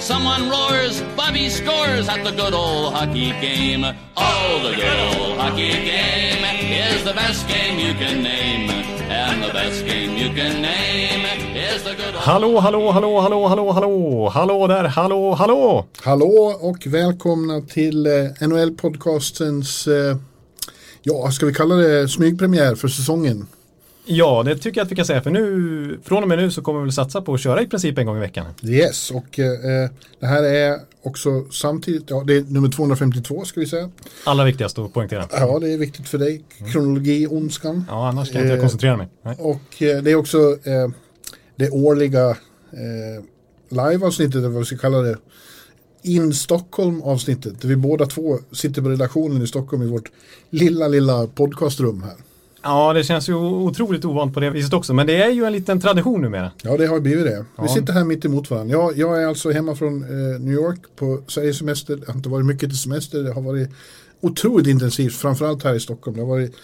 Someone roars, Bobby scores at the good old hockey game. Oh, the good old hockey game is the best game you can name. And the best game you can name is the good old Hallå, hallå, hallå, hallå, hallå, hallå, hallå där, hallå, hallå! Hallå och välkomna till eh, NHL-podcastens, eh, ja, ska vi kalla det smygpremiär för säsongen? Ja, det tycker jag att vi kan säga, för nu, från och med nu så kommer vi väl satsa på att köra i princip en gång i veckan. Yes, och eh, det här är också samtidigt, ja, det är nummer 252 ska vi säga. Allra viktigast att poängtera. Ja, det är viktigt för dig, kronologi-ondskan. Ja, annars kan inte jag Eh, koncentrera mig. Nej. Och eh, det är också eh, det årliga eh, live-avsnittet, eller vad vi ska kalla det, in Stockholm-avsnittet. Där vi båda två sitter på redaktionen i Stockholm i vårt lilla, lilla podcastrum här. Ja, det känns ju otroligt ovant på det viset också, men det är ju en liten tradition numera. Ja, det har blivit det. Ja. Vi sitter här mitt emot varandra. Jag, jag är alltså hemma från eh, New York på Sveriges semester. Det har inte varit mycket till semester. Det har varit otroligt intensivt, framförallt här i Stockholm. Det har varit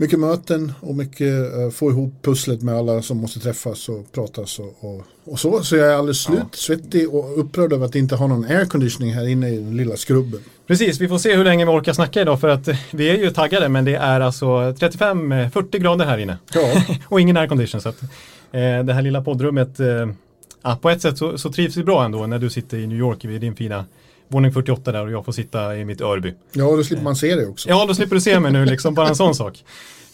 mycket möten och mycket eh, få ihop pusslet med alla som måste träffas och pratas och, och, och så. Så jag är alldeles slut, svettig och upprörd över att inte ha någon airconditioning här inne i den lilla skrubben. Precis, vi får se hur länge vi orkar snacka idag för att eh, vi är ju taggade men det är alltså 35-40 grader här inne. Ja, och ingen aircondition. Så att, eh, det här lilla poddrummet, eh, ja, på ett sätt så, så trivs vi bra ändå när du sitter i New York vid din fina våning 48 där och jag får sitta i mitt Örby. ja då slipper man se det också. Ja, då slipper du se mig nu liksom, bara en sån sak.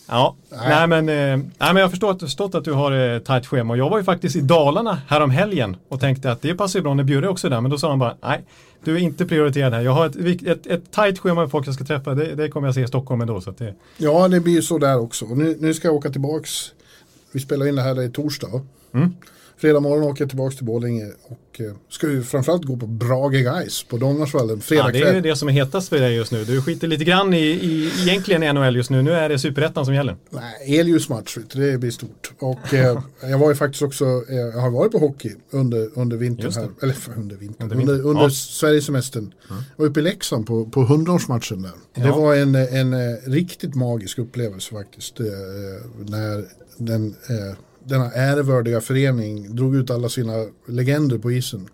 Ja, nej, Nej. men, eh, nej men jag förstår att, förstått att du har eh, tajt schema och jag var ju faktiskt i Dalarna härom helgen och tänkte att det passar ju bra när Bjurre också är där men då sa han bara nej, du är inte prioriterad här. Jag har ett, ett, ett tajt schema med folk jag ska träffa, det, det kommer jag se i Stockholm ändå. Så det, Ja, det blir ju så där också. Nu, nu ska jag åka tillbaks. Vi spelar in det här i torsdag. Mm. Fredag morgon åker jag tillbaks till Borlänge och eh, ska ju framförallt gå på Brage Guys på Donnersvallen fredag ja, det är ju det som är hetast för dig just nu. Du skiter lite grann i, i egentligen i NHL just nu. Nu är det superettan som gäller. Nej, Elius-match, vet du, det blir stort. Och eh, jag var ju faktiskt också, eh, jag har varit på hockey under, under vintern det. här. Eller under vintern, Under under, under, ja. Sverigesemestern. Jag var uppe i Leksand på, på 100-årsmatchen där. Det Ja. var en, en eh, riktigt magisk upplevelse faktiskt. Eh, när den, denna ärevördiga förening drog ut alla sina legender på isen.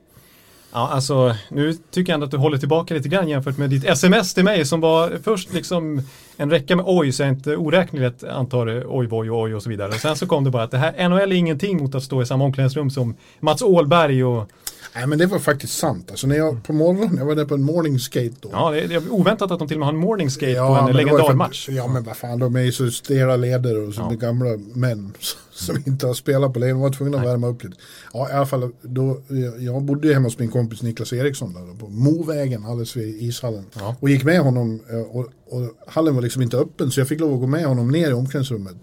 Ja, alltså nu tycker jag ändå att du håller tillbaka lite grann jämfört med ditt sms till mig som var först liksom en räcka med oj så jag inte oräkneligt antar oj, oj, oj och så vidare. Och sen så kom det bara att det här NHL är ingenting mot att stå i samma omklädningsrum som Mats Åhlberg och Nej men det var faktiskt sant. Alltså när jag på morgonen, jag var där på en morning skate då. ja, det är, är oväntat att de till och med har en morning skate på men en legendarmatch. Ja men vad fan, de är ju så stela leder och så Ja. gamla män som inte har spelat på länge. De var tvungna att värma upp lite. Ja i alla fall, då, jag- bodde ju hemma hos min kompis Niklas Eriksson där på Movägen alldeles vid ishallen. Ja. Och gick med honom eh, och, och hallen var liksom inte öppen så jag fick lov att gå med honom ner i omklädningsrummet.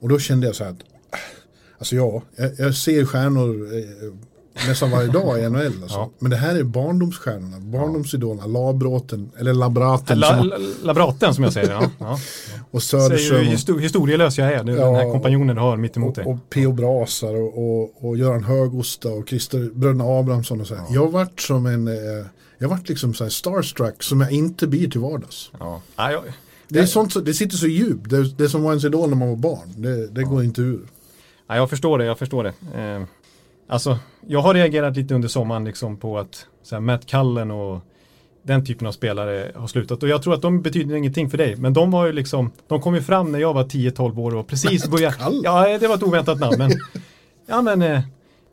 Och då kände jag så här att, ah, alltså ja, jag, jag ser stjärnor eh, nästan varje dag i NHL. Alltså. Ja. Men det här är barndomsstjärnorna, barndomsidolerna, Labråten, eller Labraten La, som, la, labraten som jag säger. Ja, ja. och Söderström. hur och- histo- historielös jag är, det är Ja, den här kompanjonen du har mitt emot dig. och, och P.O. Brasar och, och, och Göran Högosta och Christer Bröderna Abrahamsson och så här. Jag vart som en, eh, jag vart liksom så här starstruck som jag inte blir till vardags. Ja. Ja, jag, Det, är sånt, så- det sitter så djupt, det, det som var ens idol när man var barn, det, det går inte ur. Ja, jag förstår det, jag förstår det. Eh, alltså, jag har reagerat lite under sommaren liksom på att så här, Matt Cullen och den typen av spelare har slutat. Och jag tror att de betyder ingenting för dig. Men de var ju liksom, de kom ju fram när jag var 10-12 år och precis började. Ja, det var ett oväntat namn. Men, ja, men eh,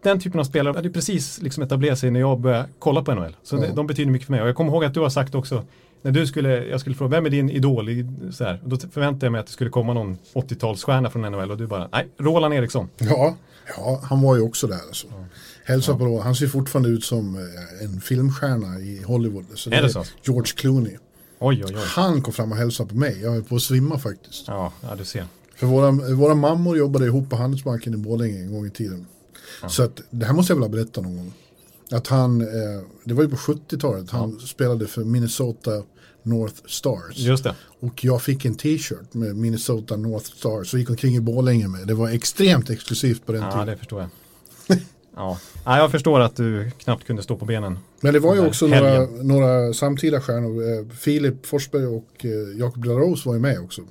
den typen av spelare hade precis liksom etablerat sig när jag började kolla på NHL. Så det, de betyder mycket för mig. Och jag kommer ihåg att du har sagt också, när du skulle, jag skulle fråga, vem är din idol? I, så här, då förväntade jag mig att det skulle komma någon 80-talsstjärna från NHL och du bara, nej, Roland Eriksson. Ja, ja han var ju också där alltså. Hälsa på då, han ser fortfarande ut som eh, en filmstjärna i Hollywood. Så Är det så? George Clooney. Oj, oj, oj. Han kom fram och hälsade på mig, jag är på att svimma faktiskt. Ja, ja du ser. För våra, våra mammor jobbade ihop på Handelsbanken i Borlänge en gång i tiden. Så att, det här måste jag väl ha berättat någon gång. Att han, eh, det var ju på 70-talet, han spelade för Minnesota North Stars. Just det. Och jag fick en t-shirt med Minnesota North Stars och gick omkring i Borlänge med. Det var extremt exklusivt på den Ja, tiden. det förstår jag. ja. ja, jag förstår att du knappt kunde stå på benen. Men det var ju också några, några samtida stjärnor. Eh, Filip Forsberg och eh, Jakob Delarose var ju med också.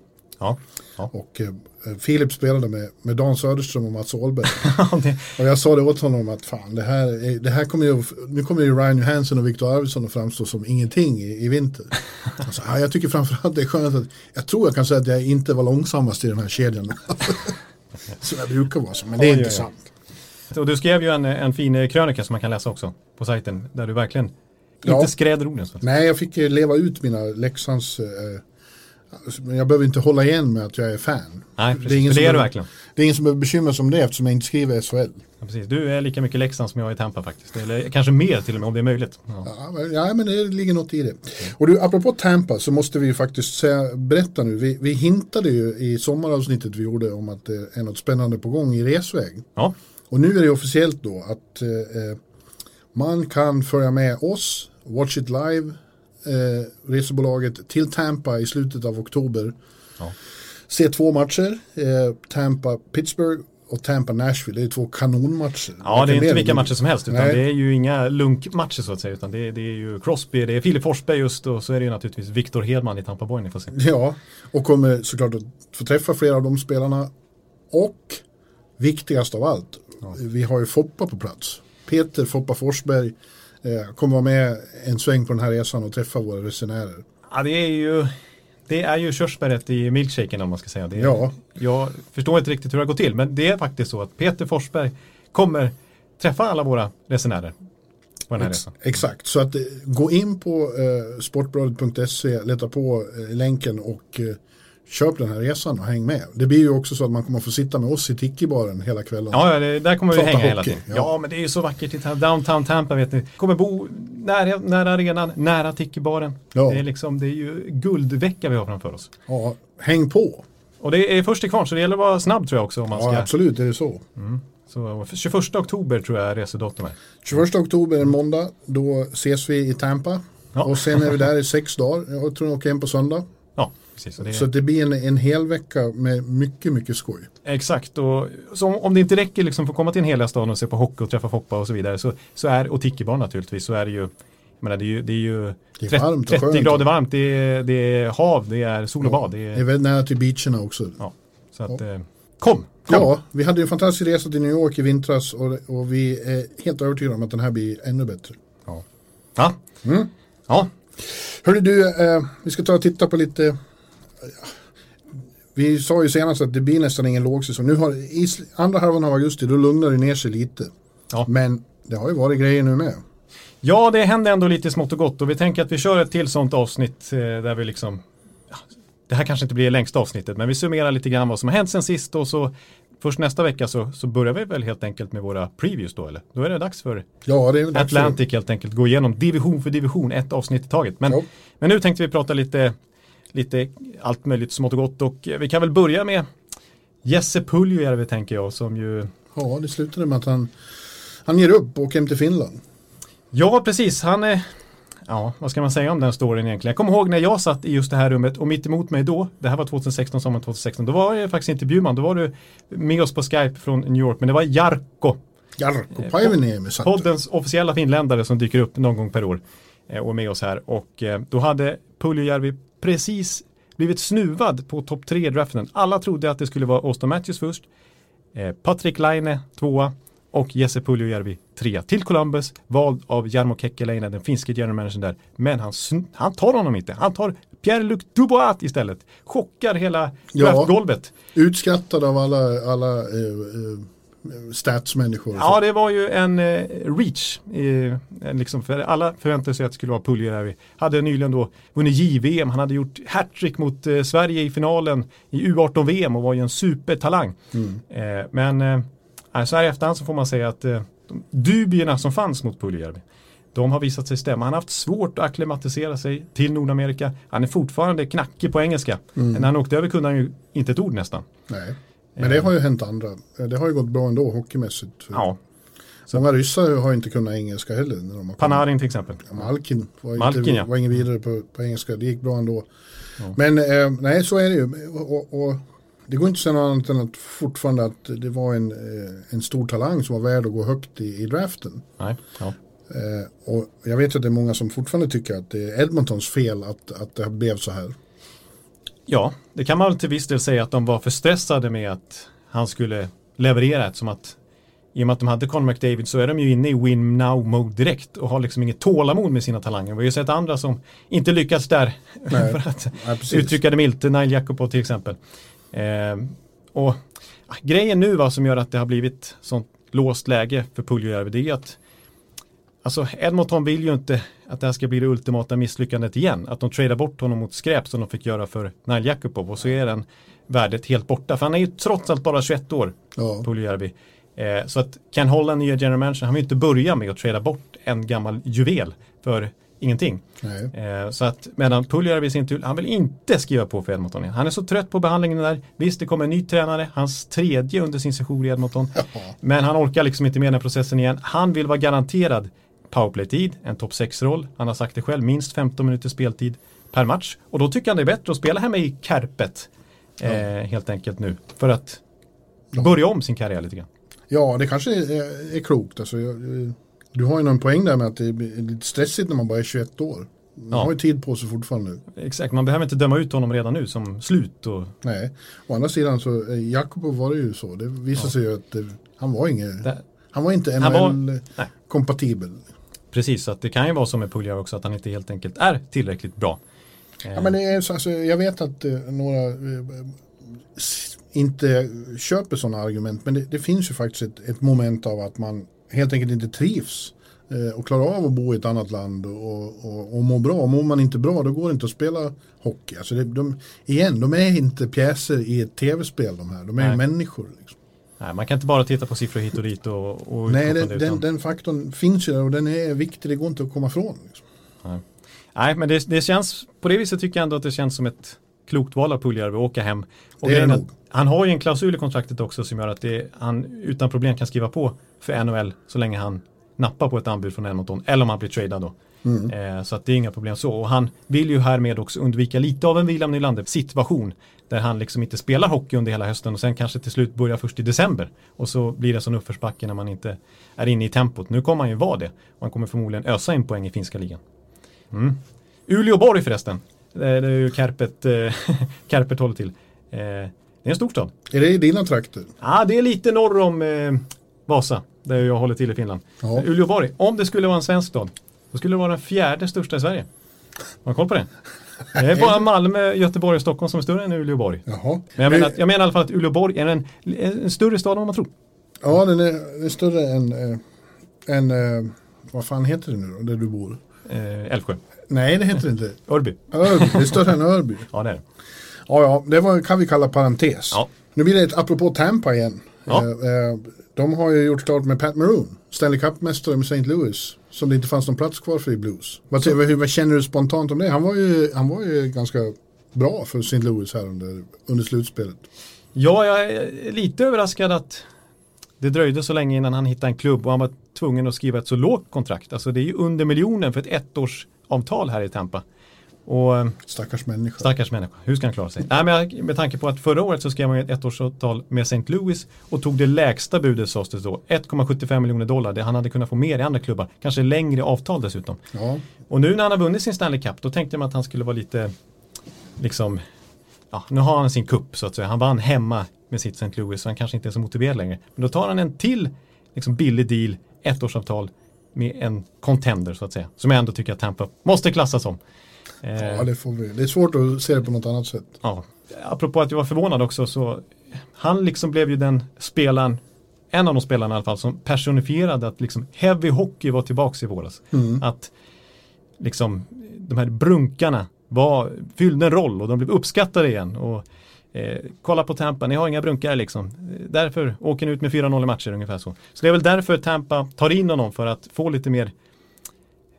Ja, ja. Och eh, Filip spelade med, med Dan Söderström och Mats Åhlberg. Och jag sa det åt honom att fan det här, är, det här kommer ju, nu kommer ju Ryan Johansson och Victor Arvidsson att framstå som ingenting i, i vinter. Alltså, ja, jag tycker framförallt det är skönt att, jag tror jag kan säga att jag inte var långsammast i den här kedjan. Som jag brukar vara, så, men det är Oj, inte sant. och du skrev ju en, en fin krönika som man kan läsa också på sajten. Där du verkligen Ja. inte skräder orden. Nej, jag fick eh, leva ut mina Leksands, eh, men jag behöver inte hålla igen med att jag är fan. Nej, Det är precis. ingen För det som är du verkligen. Det är ingen som behöver bekymra sig om det eftersom jag inte skriver SHL. Ja, precis. Du är lika mycket Leksand som jag är i Tampa faktiskt. Eller kanske mer till och med om det är möjligt. Ja. Ja, men, ja, men det ligger något i det. Och du, apropå Tampa så måste vi ju faktiskt säga, berätta nu. Vi, vi hintade ju i sommaravsnittet vi gjorde om att det är något spännande på gång i resväg. ja, Och nu är det officiellt då att eh, eh, man kan följa med oss, Watch It Live, eh, resebolaget till Tampa i slutet av oktober. Ja. Se två matcher, eh, Tampa-Pittsburgh och Tampa-Nashville. Det är två kanonmatcher. ja det är inte vilka matcher som helst. Utan Nej. det är ju inga lunkmatcher så att säga. Utan det är, det är ju Crosby, det är Filip Forsberg just och så är det ju naturligtvis Viktor Hedman i Tampa Boy. Ni får se. Ja, och kommer såklart att få träffa flera av de spelarna. Och viktigast av allt, vi har ju Foppa på plats. Peter Foppa Forsberg eh, kommer vara med en sväng på den här resan och träffa våra resenärer. Ja, det är ju det är ju körsbäret i milkshaken om man ska säga. Det är, Ja. Jag förstår inte riktigt hur det har gått till, men det är faktiskt så att Peter Forsberg kommer träffa alla våra resenärer på den här Ex- resan. exakt, så att eh, gå in på eh, sportbladet.se, leta på eh, länken och eh, köp den här resan och häng med. Det blir ju också så att man kommer få sitta med oss i Tiki-baren hela kvällen. Ja, det, där kommer vi hänga hela hockey, tiden. Ja. ja. men det är ju så vackert i downtown Tampa vet ni. Kommer bo nära, nära arenan, nära Tiki-baren. Ja. Det, är liksom, det är ju guldvecka vi har framför oss. Ja, häng på. Och det är först till kvarn så det gäller att vara snabb tror jag också. Om man Ja, ska. absolut är det så. Så 21 oktober tror jag är resedatumet. 21 oktober en måndag, då ses vi i Tampa. Ja. Och sen är vi där i sex dagar. Jag tror jag åker hem på söndag. Ja, precis. Det är... Så det blir en, en hel vecka med mycket, mycket skoj. Exakt, och om- om det inte räcker liksom för att komma till en hela stan och se på hockey och träffa Foppa och så vidare så, så är, och Tikibar naturligtvis, så är det ju menar, det är ju, det är ju Det är 30, varmt och 30 skönt. grader varmt, det är, det är hav, det är sol och bad. Det Det är är, väldigt nära till beacherna också. ja, så att, eh, kom! kom. Ja, vi hade ju en fantastisk resa till New York i vintras och, och vi är helt övertygade om att den här blir ännu bättre. Ja. Ja. Mm. ja, Hörru du, eh, vi ska ta och titta på lite vi sa ju senast att det blir nästan ingen lågsäsong. Nu har i andra halvan av augusti då lugnar det ner sig lite. Ja. Men det har ju varit grejer nu med. ja, det händer ändå lite smått och gott och vi tänker att vi kör ett till sånt avsnitt eh, där vi liksom ja, det här kanske inte blir det längsta avsnittet, men vi summerar lite grann vad som har hänt sen sist och så först nästa vecka så, så börjar vi väl helt enkelt med våra previews då, eller? Då är det dags för Ja, det dags för- Atlantic helt enkelt gå igenom division för division, ett avsnitt i taget. Men, Ja. men nu tänkte vi prata lite, lite allt möjligt smått och gott och eh, vi kan väl börja med Jesse Puljujärvi tänker jag som ju Ja, det slutade med att han, han ger upp och åker hem till Finland. Ja, precis. Han är... Ja, vad ska man säga om den storyn egentligen? Jag kommer ihåg när jag satt i just det här rummet och mitt emot mig då, det här var 2016, sommaren 2016, då var det faktiskt inte Bjurman, då var du med oss på Skype från New York, men det var Jarkko, Jarkko Päiväniemi satt där. poddens officiella finländare som dyker upp någon gång per år eh, och är med oss här. Och eh, då hade Puljujärvi precis blivit snuvad på topp tre i draften. Alla trodde att det skulle vara Auston Matthews först, eh, Patrik Laine tvåa och Jesse Puljujärvi trea till Columbus, vald av Jarmo Kekkeläinen, den finske general managern där. Men han, han tar honom inte, han tar Pierre-Luc Dubois istället. Chockar hela Ja. draftgolvet. Utskrattad av alla, alla eh, eh, statsmänniskor. Ja, det var ju en eh, reach. Eh, liksom för alla förväntade sig att det skulle vara Puljujärvi. Hade nyligen då vunnit JVM. Han hade gjort hattrick mot eh, Sverige i finalen i U18-VM och var ju en supertalang. Mm. Eh, men eh, så här i efterhand så får man säga att eh, dubierna som fanns mot Puljujärvi de har visat sig stämma. Han har haft svårt att acklimatisera sig till Nordamerika. Han är fortfarande knackig på engelska. Mm. När han åkte över kunde han ju inte ett ord nästan. Nej. Men det har ju hänt andra. Det har ju gått bra ändå hockeymässigt. Ja. Många ryssar har inte kunnat engelska heller. När de har Panarin till exempel. Ja, Malkin var, Malkin, inte, ja. var ingen vidare på, på engelska. Det gick bra ändå. Ja. Men eh, nej, så är det ju. Och, och, och det går inte att säga något annat än att fortfarande att det var en, eh, en stor talang som var värd att gå högt i, i draften. Nej, ja. Eh, och jag vet att det är många som fortfarande tycker att det är Edmontons fel att, att det blev så här. Ja, det kan man till viss del säga att de var för stressade med att han skulle leverera eftersom att i och med att de hade Conor McDavid så är de ju inne i win now mode direkt och har liksom inget tålamod med sina talanger. Vi har ju sett andra som inte lyckats där Nej. för att precis. uttrycka det milt, Nile Jakobov till exempel. Eh, och ja, grejen nu va, som gör att det har blivit sånt låst läge för Puljujärvi det är att Alltså Edmonton vill ju inte att det här ska bli det ultimata misslyckandet igen. Att de tradar bort honom mot skräp som de fick göra för Nile Jakubov och så är den värdet helt borta. För han är ju trots allt bara 21 år, Ja. Puljujärvi. Eh, så att Ken Holland, nya general manager, han vill inte börja med att trada bort en gammal juvel för ingenting. Eh, så att medan Puljujärvi i sin tur, han vill inte skriva på för Edmonton igen. Han är så trött på behandlingen där. Visst, det kommer en ny tränare, hans tredje under sin session i Edmonton. Ja. Men han orkar liksom inte med den här processen igen. Han vill vara garanterad powerplay-tid, en topp 6-roll. Han har sagt det själv, minst 15 minuters speltid per match. Och då tycker han det är bättre att spela hemma i Kärpet. Eh, helt enkelt nu. För att börja om sin karriär lite grann. Ja, det kanske är, är klokt. Alltså, du har ju någon poäng där med att det är lite stressigt när man bara är 21 år. Man Ja. har ju tid på sig fortfarande. Exakt, man behöver inte döma ut honom redan nu som slut. Och, Nej, å andra sidan så eh, Jakob var det ju så. Det visade sig ju att eh, han var inget, där, han var inte. NHL-kompatibel. Precis, så att det kan ju vara som med Puljujärvi också, att han inte helt enkelt är tillräckligt bra. Ja, men det är så, alltså, jag vet att eh, några eh, inte köper sådana argument. Men det, det finns ju faktiskt ett, ett moment av att man helt enkelt inte trivs. eh, Och klarar av att bo i ett annat land och, och, och må bra. Mår man inte bra då går det inte att spela hockey. Alltså det, de, igen, de är inte pjäser i ett tv-spel de här. De är Nej. människor. Liksom. Nej, man kan inte bara titta på siffror hit och dit och, och Nej, den, utan- den faktorn finns ju där och den är viktig. Det går inte att komma ifrån. Liksom. Nej, men det, det känns, på det viset tycker jag ändå att det känns som ett klokt val av Puljärvi att åka hem. Och Det är det nog. han har ju en klausul i kontraktet också som gör att det, han utan problem kan skriva på för NHL så länge han nappar på ett anbud från Edmonton eller om han blir tradad då. Mm. Eh, så att det är inga problem så. Och han vill ju härmed också undvika lite av en William Nylander situation där han liksom inte spelar hockey under hela hösten och sen kanske till slut börjar först i december. Och så blir det sån uppförsbacke när man inte är inne i tempot. Nu kommer han ju vara det och han kommer förmodligen ösa in poäng i finska ligan. Mm. Uleåborg förresten. Det är ju Kärpet, eh, Kärpet håller till. Eh, det är en stor stad. Är det i dina trakter? Ja, det är lite norr om eh, Vasa, där jag håller till i Finland. Ja. Uleåborg, om det skulle vara en svensk stad, då skulle det vara den fjärde största i Sverige. Har du koll på det? Det är bara Malmö, Göteborg och Stockholm som är större än Uleåborg. Jaha. Men jag menar, jag menar i alla fall att Uleåborg är en, en större stad än vad man tror. Ja, den är, den är större än, äh, än äh, vad fan heter det nu då, där du bor? Eh, Älvsjö, Nej, det heter det inte. Örby. Örby, det är större än Örby. Ja, det är det. Ja, ja, det var, kan vi kalla parentes. Ja. Nu blir det ett apropå Tampa igen. Ja. Eh, eh, de har ju gjort klart med Pat Maroon, Stanley Cup-mästare med St. Louis, som det inte fanns någon plats kvar för i Blues. Vad, hur, vad känner du spontant om det? Han var ju, han var ju ganska bra för St. Louis här under, under slutspelet. Ja, jag är lite överraskad att det dröjde så länge innan han hittade en klubb och han var tvungen att skriva ett så lågt kontrakt. Alltså det är ju under miljonen för ett ettårsavtal här i Tampa. Och eh, Stackars människa. stackars människa, hur ska han klara sig? Nej, men med tanke på att förra året så skrev man ett ettårsavtal med St. Louis och tog det lägsta budet sades det då, 1,75 miljoner dollar. Det han hade kunnat få mer i andra klubbar, kanske längre avtal dessutom. Ja, Och nu när han har vunnit sin Stanley Cup, då tänkte man att han skulle vara lite, liksom, ja, nu har han sin kupp så att säga. Han vann hemma med sitt St. Louis, så han kanske inte är så motiverad längre. Men då tar han en till liksom, billig deal, ettårsavtal med en contender så att säga. Som jag ändå tycker att Tampa måste klassas som. Eh, ja det, får vi. det är svårt att se det på något annat sätt. ja. Apropå att jag var förvånad också så han liksom blev ju den spelaren, en av de spelarna i alla fall, som personifierade att liksom heavy hockey var tillbaks i våras. Mm. Att liksom de här brunkarna var, fyllde en roll och de blev uppskattade igen. Och, eh, kolla på Tampa, ni har inga brunkare liksom. Därför åker ni ut med 4-0 i matcher ungefär så. Så det är väl därför Tampa tar in honom för att få lite mer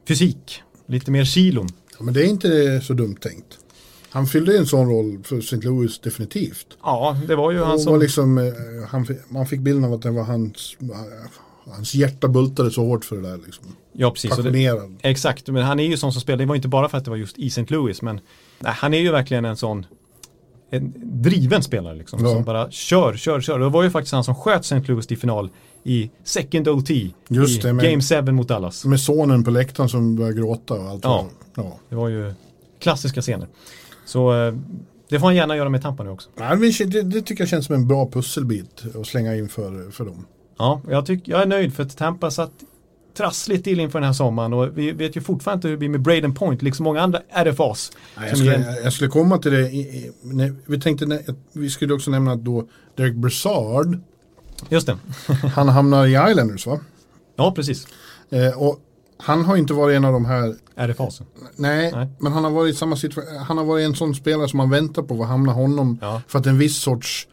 fysik, lite mer kilon. Ja, men det är inte så dumt tänkt. Han fyllde en sån roll för St. Louis definitivt. Ja, det var ju han som... liksom, eh, han, man fick bilden av att det var hans, hans hjärta bultade så hårt för det där. Liksom. Ja, precis. Det, exakt, men han är ju sån som spelar, det var inte bara för att det var just i St. Louis, men nej, han är ju verkligen en sån en driven spelare liksom, Ja. som bara kör, kör, kör. Det var ju faktiskt han som sköt St. Louis till final i second OT Just i det, men- Game 7 mot Dallas. Med sonen på läktaren som började gråta och allt. Ja. ja. Det var ju klassiska scener. Så eh, det får han gärna göra med Tampa nu också. Det, det, det tycker jag känns som en bra pusselbit att slänga in för, för dem. Ja, jag, tyck, jag är nöjd för att Tampa satt trassligt till inför den här sommaren och vi vet ju fortfarande inte hur det blir med Braden Point, liksom många andra RFAs. Nej, jag, som ger skulle, jag skulle komma till det. När, vi tänkte, att vi skulle också nämna att då Derek Brassard, Just det. han hamnar i Islanders va? Ja, precis. Eh, och han har inte varit en av de här, RFAs. nej, Nej. men han har varit i samma situation, han har varit en sån spelare som man väntar på vad hamnar honom Ja. för att en viss sorts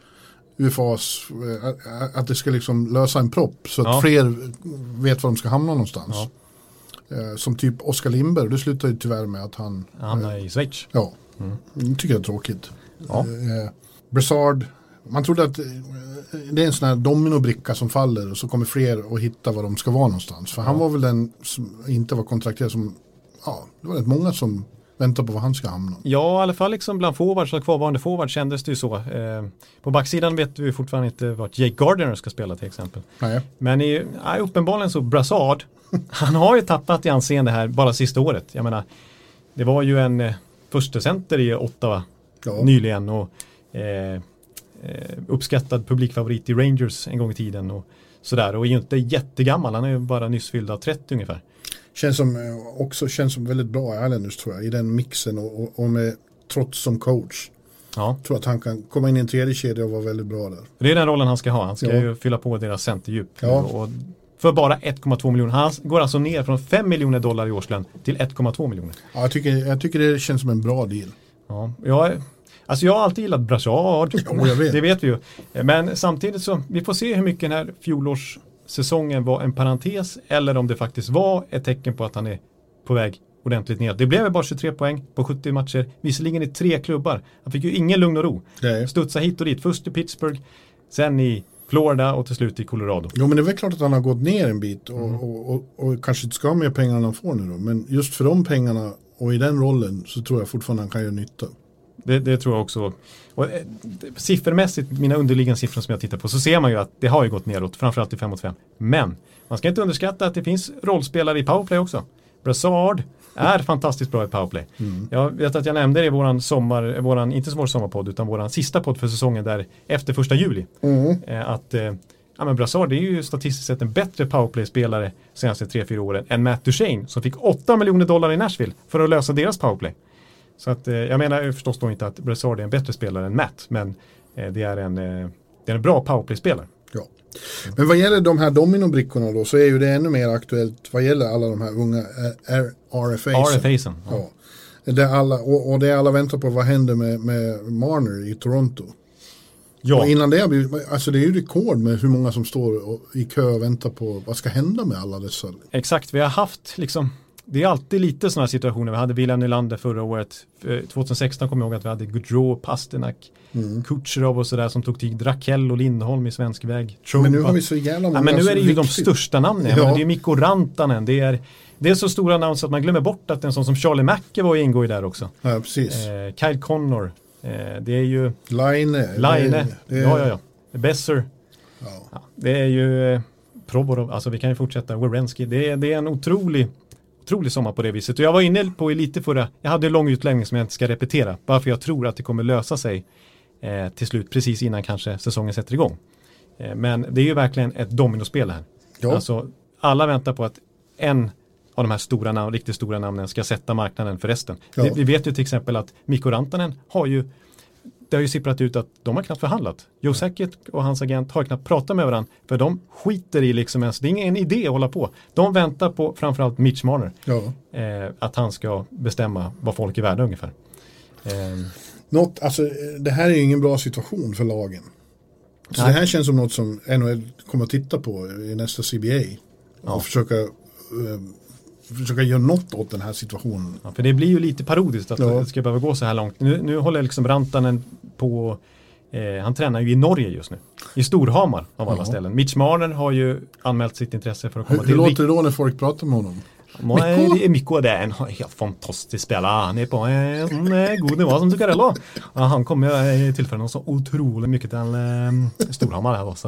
UFAs, eh, att det ska liksom lösa en propp så att Ja. fler vet var de ska hamna någonstans. Ja. Eh, som typ Oskar Lindberg, det slutar ju tyvärr med att han, Han hamnar i Schweiz. ja, det tycker jag är tråkigt. Ja. Eh, Brassard, man trodde att eh, det är en sån här dominobricka som faller och så kommer fler att hitta var de ska vara någonstans. För han var väl den som inte var kontrakterad som, ja, det var rätt många som väntar på var han ska hamna. Ja, i alla fall liksom bland forwards och kvarvarande forwards kändes det ju så. Eh, på backsidan vet vi fortfarande inte vart Jake Gardiner ska spela till exempel. Nej. Men i, ja, uppenbarligen så Brassard, han har ju tappat i anseende här bara sista året. Jag menar, det var ju en eh, första center i Ottawa Ja. nyligen och eh, eh, uppskattad publikfavorit i Rangers en gång i tiden och sådär och är ju inte jättegammal, han är ju bara nyss fyllda 30 ungefär. Känns som, eh, också känns som väldigt bra Islanders tror jag, i den mixen och, och, med trots som coach. Ja, Tror att han kan komma in i en tredje kedja och vara väldigt bra där. det är den rollen han ska ha, han ska Ja. ju fylla på deras centerdjup. Ja. Och för bara 1,2 miljoner, han går alltså ner från 5 miljoner dollar i årslön till 1,2 miljoner. Ja, jag, tycker, jag tycker det känns som en bra deal. Ja, jag, alltså jag har alltid gillat Brassard. Ja, jag vet. Det vet vi ju. Men samtidigt så, vi får se hur mycket den här fjolårssäsongen var en parentes eller om det faktiskt var ett tecken på att han är på väg ordentligt ner. Det blev bara 23 poäng på 70 matcher, visserligen i tre klubbar. Han fick ju ingen lugn och ro. Nej. Studsa hit och dit, först i Pittsburgh, sen i Florida och till slut i Colorado. Jo men det är väl klart att han har gått ner en bit och, Mm. och, och, och kanske inte ska ha mer pengar än han får nu då. Men just för de pengarna och i den rollen så tror jag fortfarande han kan göra nytta. Det, det tror jag också. Och, eh, siffermässigt, mina underliggande siffror som jag tittar på, så ser man ju att det har ju gått neråt, framförallt i 5 mot 5. Men man ska inte underskatta att det finns rollspelare i powerplay också. Brassard är fantastiskt bra i powerplay. Jag vet att jag nämnde det i våran sommar, våran, inte vår sommarpodd, utan våran sista podd för säsongen där efter första juli. Eh, att eh, ja, men Brassard är ju statistiskt sett en bättre powerplay-spelare senaste 3-4 åren än Matt Duchene som fick 8 miljoner dollar i Nashville för att lösa deras powerplay. Så att, eh, jag menar förstås då inte att Brassard är en bättre spelare än Matt, men eh, det, är en, eh, det är en bra powerplay-spelare. Ja. Men vad gäller de här dominobrickorna då så är ju det ännu mer aktuellt vad gäller alla de här unga RFAs. RFAsen. Ja. Ja. Det alla, och, och det alla väntar på vad händer med, med Marner i Toronto. Ja. Och innan det har blivit, alltså det är ju rekord med hur många som står i kö och väntar på vad ska hända med alla dessa. Exakt, vi har haft liksom det är alltid lite sådana situationer. Vi hade William Nylander förra året. Eh, 2016 kommer jag ihåg att vi hade Gaudreau, Pasternak, Mm. Kucherov och sådär som tog tid. Rakell och Lindholm i svensk väg. Men nu har vi så jävla många ja, men nu är det ju de riktigt- största namnen. Ja. Det är Mikko Rantanen. Det är, det är så stora namn så att man glömmer bort att en sån som Charlie McAvoy ingår ju där också. Ja, precis. Eh, Kyle Connor. Eh, det är ju Line. Line. Det, ja, ja, ja. Besser. ja. Det är ju eh, Proborov, alltså vi kan ju fortsätta, Werenski, det är, det är en otrolig, otrolig sommar på det viset. Och jag var inne på lite förra, jag hade en lång utläggning som jag inte ska repetera, varför jag tror att det kommer lösa sig eh, till slut, precis innan kanske säsongen sätter igång. Eh, men det är ju verkligen ett dominospel här. Ja. Alltså, alla väntar på att en av de här stora namn, riktigt stora namnen ska sätta marknaden för resten. Ja. Vi, vi vet ju till exempel att Mikko Rantanen har ju det har ju sipprat ut att de har knappt förhandlat. Joe och hans agent har knappt pratat med varandra för de skiter i liksom ens, det är ingen idé att hålla på. De väntar på framförallt Mitch Marner, ja. eh, att han ska bestämma vad folk är värda ungefär. Eh, Något, alltså, det här är ju ingen bra situation för lagen. Så Nej. det här känns som något som NHL kommer att titta på i nästa CBA. Ja. Och försöka, eh, försöka göra något åt den här situationen. ja, för det blir ju lite parodiskt att Ja. det ska behöva gå så här långt. Nu, nu håller liksom Rantanen på Eh, han tränar ju i Norge just nu. I Storhamar av alla Ja. ställen. Mitch Marner har ju anmält sitt intresse för att komma Hur, hur till låter det då när folk pratar med honom? Det är Mikko, det är en helt fantastisk spelare. Han är på en eh, god nivå som Zuccarello. Ja, han kommer tillföra något så otroligt mycket till eh,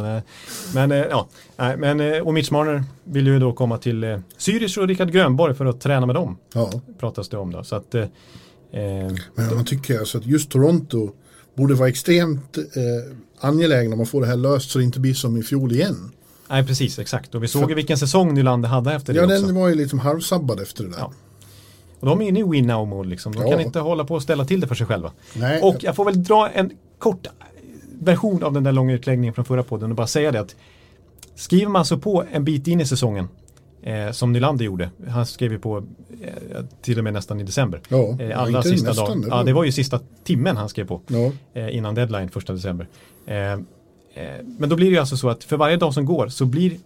det, men eh, ja, men och Mitch Marner vill ju då komma till Zürich och Rickard Grönborg för att träna med dem. Ja, Pratas det om då. Så att eh, men man tycker alltså att just Toronto borde vara extremt eh, angelägna om att få det här löst så det inte blir som i fjol igen. Nej precis, exakt. Och vi såg ju vilken säsong Nylander hade efter det Ja, också. den var ju liksom halvsabbad efter det där. Ja. Och de är inne i win now mode liksom. De Ja. kan inte hålla på och ställa till det för sig själva. Nej, Och jag får väl dra en kort version av den där långa utläggningen från förra podden och bara säga det att skriver man så på en bit in i säsongen eh, som Nylander gjorde, han skrev ju på eh, till och med nästan i december. Ja, Eh, allra sista dagen. det Ja, var- det var ju sista timmen han skrev på ja, eh, innan deadline första december. Eh, men då blir det alltså så att för varje dag som går så blir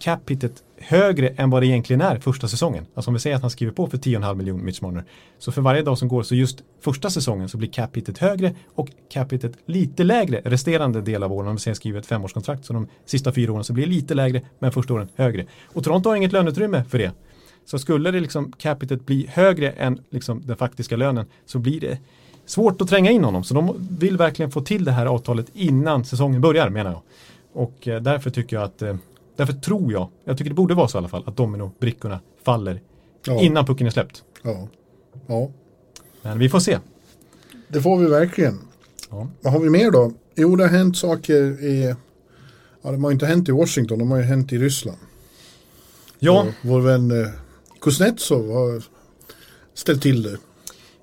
capitet högre än vad det egentligen är första säsongen. Alltså om vi säger att han skriver på för 10,5 miljoner Mitch Marner. Så för varje dag som går så just första säsongen så blir capitet högre och capitet lite lägre resterande del av åren. Om vi säger skriver ett femårskontrakt så de sista fyra åren så blir det lite lägre men första åren högre. Och Toronto har inget löneutrymme för det. Så skulle det liksom capitet bli högre än liksom den faktiska lönen så blir det svårt att tränga in honom. Så de vill verkligen få till det här avtalet innan säsongen börjar menar jag. Och eh, därför tycker jag att, eh, därför tror jag, jag tycker det borde vara så i alla fall, att dominobrickorna faller ja, innan pucken är släppt. ja, ja. Men vi får se. Det får vi verkligen. Ja. Vad har vi mer då? Jo, det har hänt saker i... Ja, de har inte hänt i Washington, de har ju hänt i Ryssland. Ja, Och vår vän eh, Kuznetsov har ställt till det.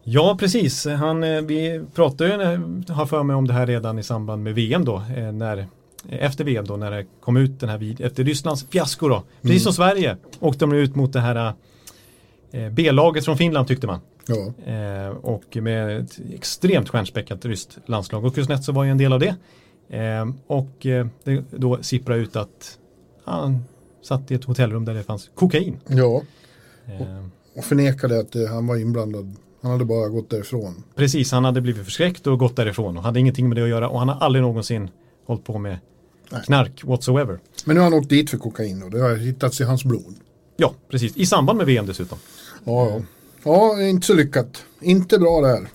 Ja precis. Han, eh, vi pratade ju, har för mig om det här redan i samband med VM då, eh, när efter VM då när det kom ut den här vid efter Rysslands fiasko då. Precis som Sverige åkte de ut mot det här eh, B-laget från Finland tyckte man. Ja, Eh, och med ett extremt stjärnspäckat ryskt landslag. Och Kuznetsov var ju en del av det. Eh, och eh, det då sipprade ut att han satt i ett hotellrum där det fanns kokain. ja. Eh, och förnekade att han var inblandad. Han hade bara gått därifrån. precis, han hade blivit förskräckt och gått därifrån och hade ingenting med det att göra och han har aldrig någonsin hållit på med Nej. knark whatsoever. Men nu har han åkt dit för kokain och det har hittats i hans blod. Ja, precis. I samband med VM dessutom. Ja, ja. Ja, inte så lyckat. Inte bra det här.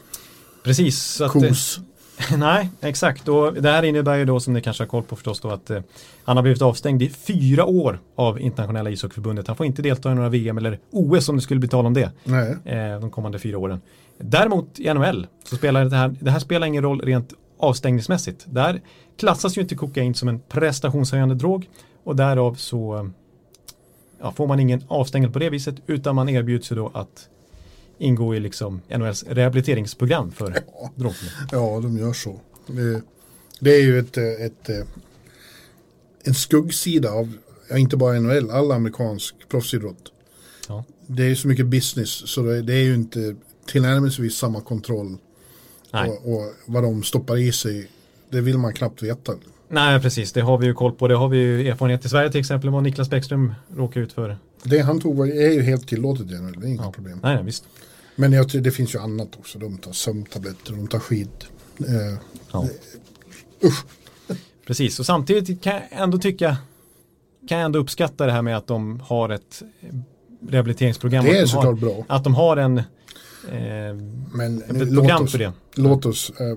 Precis. Kos. Nej, exakt. Och det här innebär ju då som ni kanske har koll på förstås då att eh, han har blivit avstängd i fyra år av internationella ishockeyförbundet. Han får inte delta i några VM eller OS om det skulle bli tal om det Nej. eh, de kommande fyra åren. Däremot i NHL så spelar det här, det här spelar ingen roll rent avstängningsmässigt. Där klassas ju inte kokain som en prestationshöjande drog och därav så ja, får man ingen avstängning på det viset utan man erbjuds ju då att ingå i liksom NHLs rehabiliteringsprogram för drogproblem. Ja, de gör så. Det, är ju ett, ett, eh, en skuggsida av, ja, inte bara NHL, all amerikansk proffsidrott. Ja. Det är så mycket business så det, är ju inte tillnärmelsevis samma kontroll. Och, och vad de stoppar i sig, det vill man knappt veta. Nej, precis. Det har vi ju koll på. Det har vi ju erfarenhet i Sverige till exempel vad Niklas Bäckström råkade ut för. Det han tog var, är ju helt tillåtet i NHL, det är inga Ja. problem. Nej, nej, visst. Men jag, tror det finns ju annat också, de tar sömntabletter, de tar skit. Eh, Ja. usch, Precis, och samtidigt kan jag ändå tycka kan jag ändå uppskatta det här med att de har ett eh, rehabiliteringsprogram. det är såklart har, bra. Att de har en eh, Men ett program låt oss, för det. låt oss eh,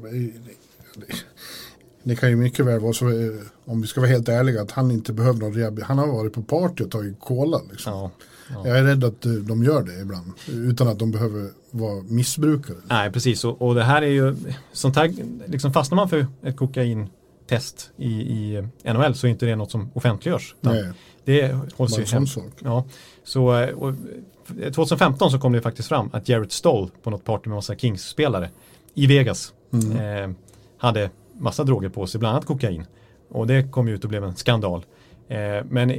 det kan ju mycket väl vara så, eh, om vi ska vara helt ärliga, att han inte behöver någon rehab. Han har varit på party och tagit cola. Liksom. Ja. Ja. Jag är rädd att eh, de gör det ibland, utan att de behöver vara missbrukare. Nej, precis. Och, och det här är ju, sånt här, liksom fastnar man för ett kokaintest i, i NHL så är inte det något som offentliggörs. Nej, Det hålls ju hem. sak. Ja, så eh, och, eh, 2015 så kom det faktiskt fram att Jarrett Stoll på något party med massa Kings-spelare i Vegas Mm. eh, hade massa droger på sig, bland annat kokain. Och det kom ju ut och blev en skandal. Eh, men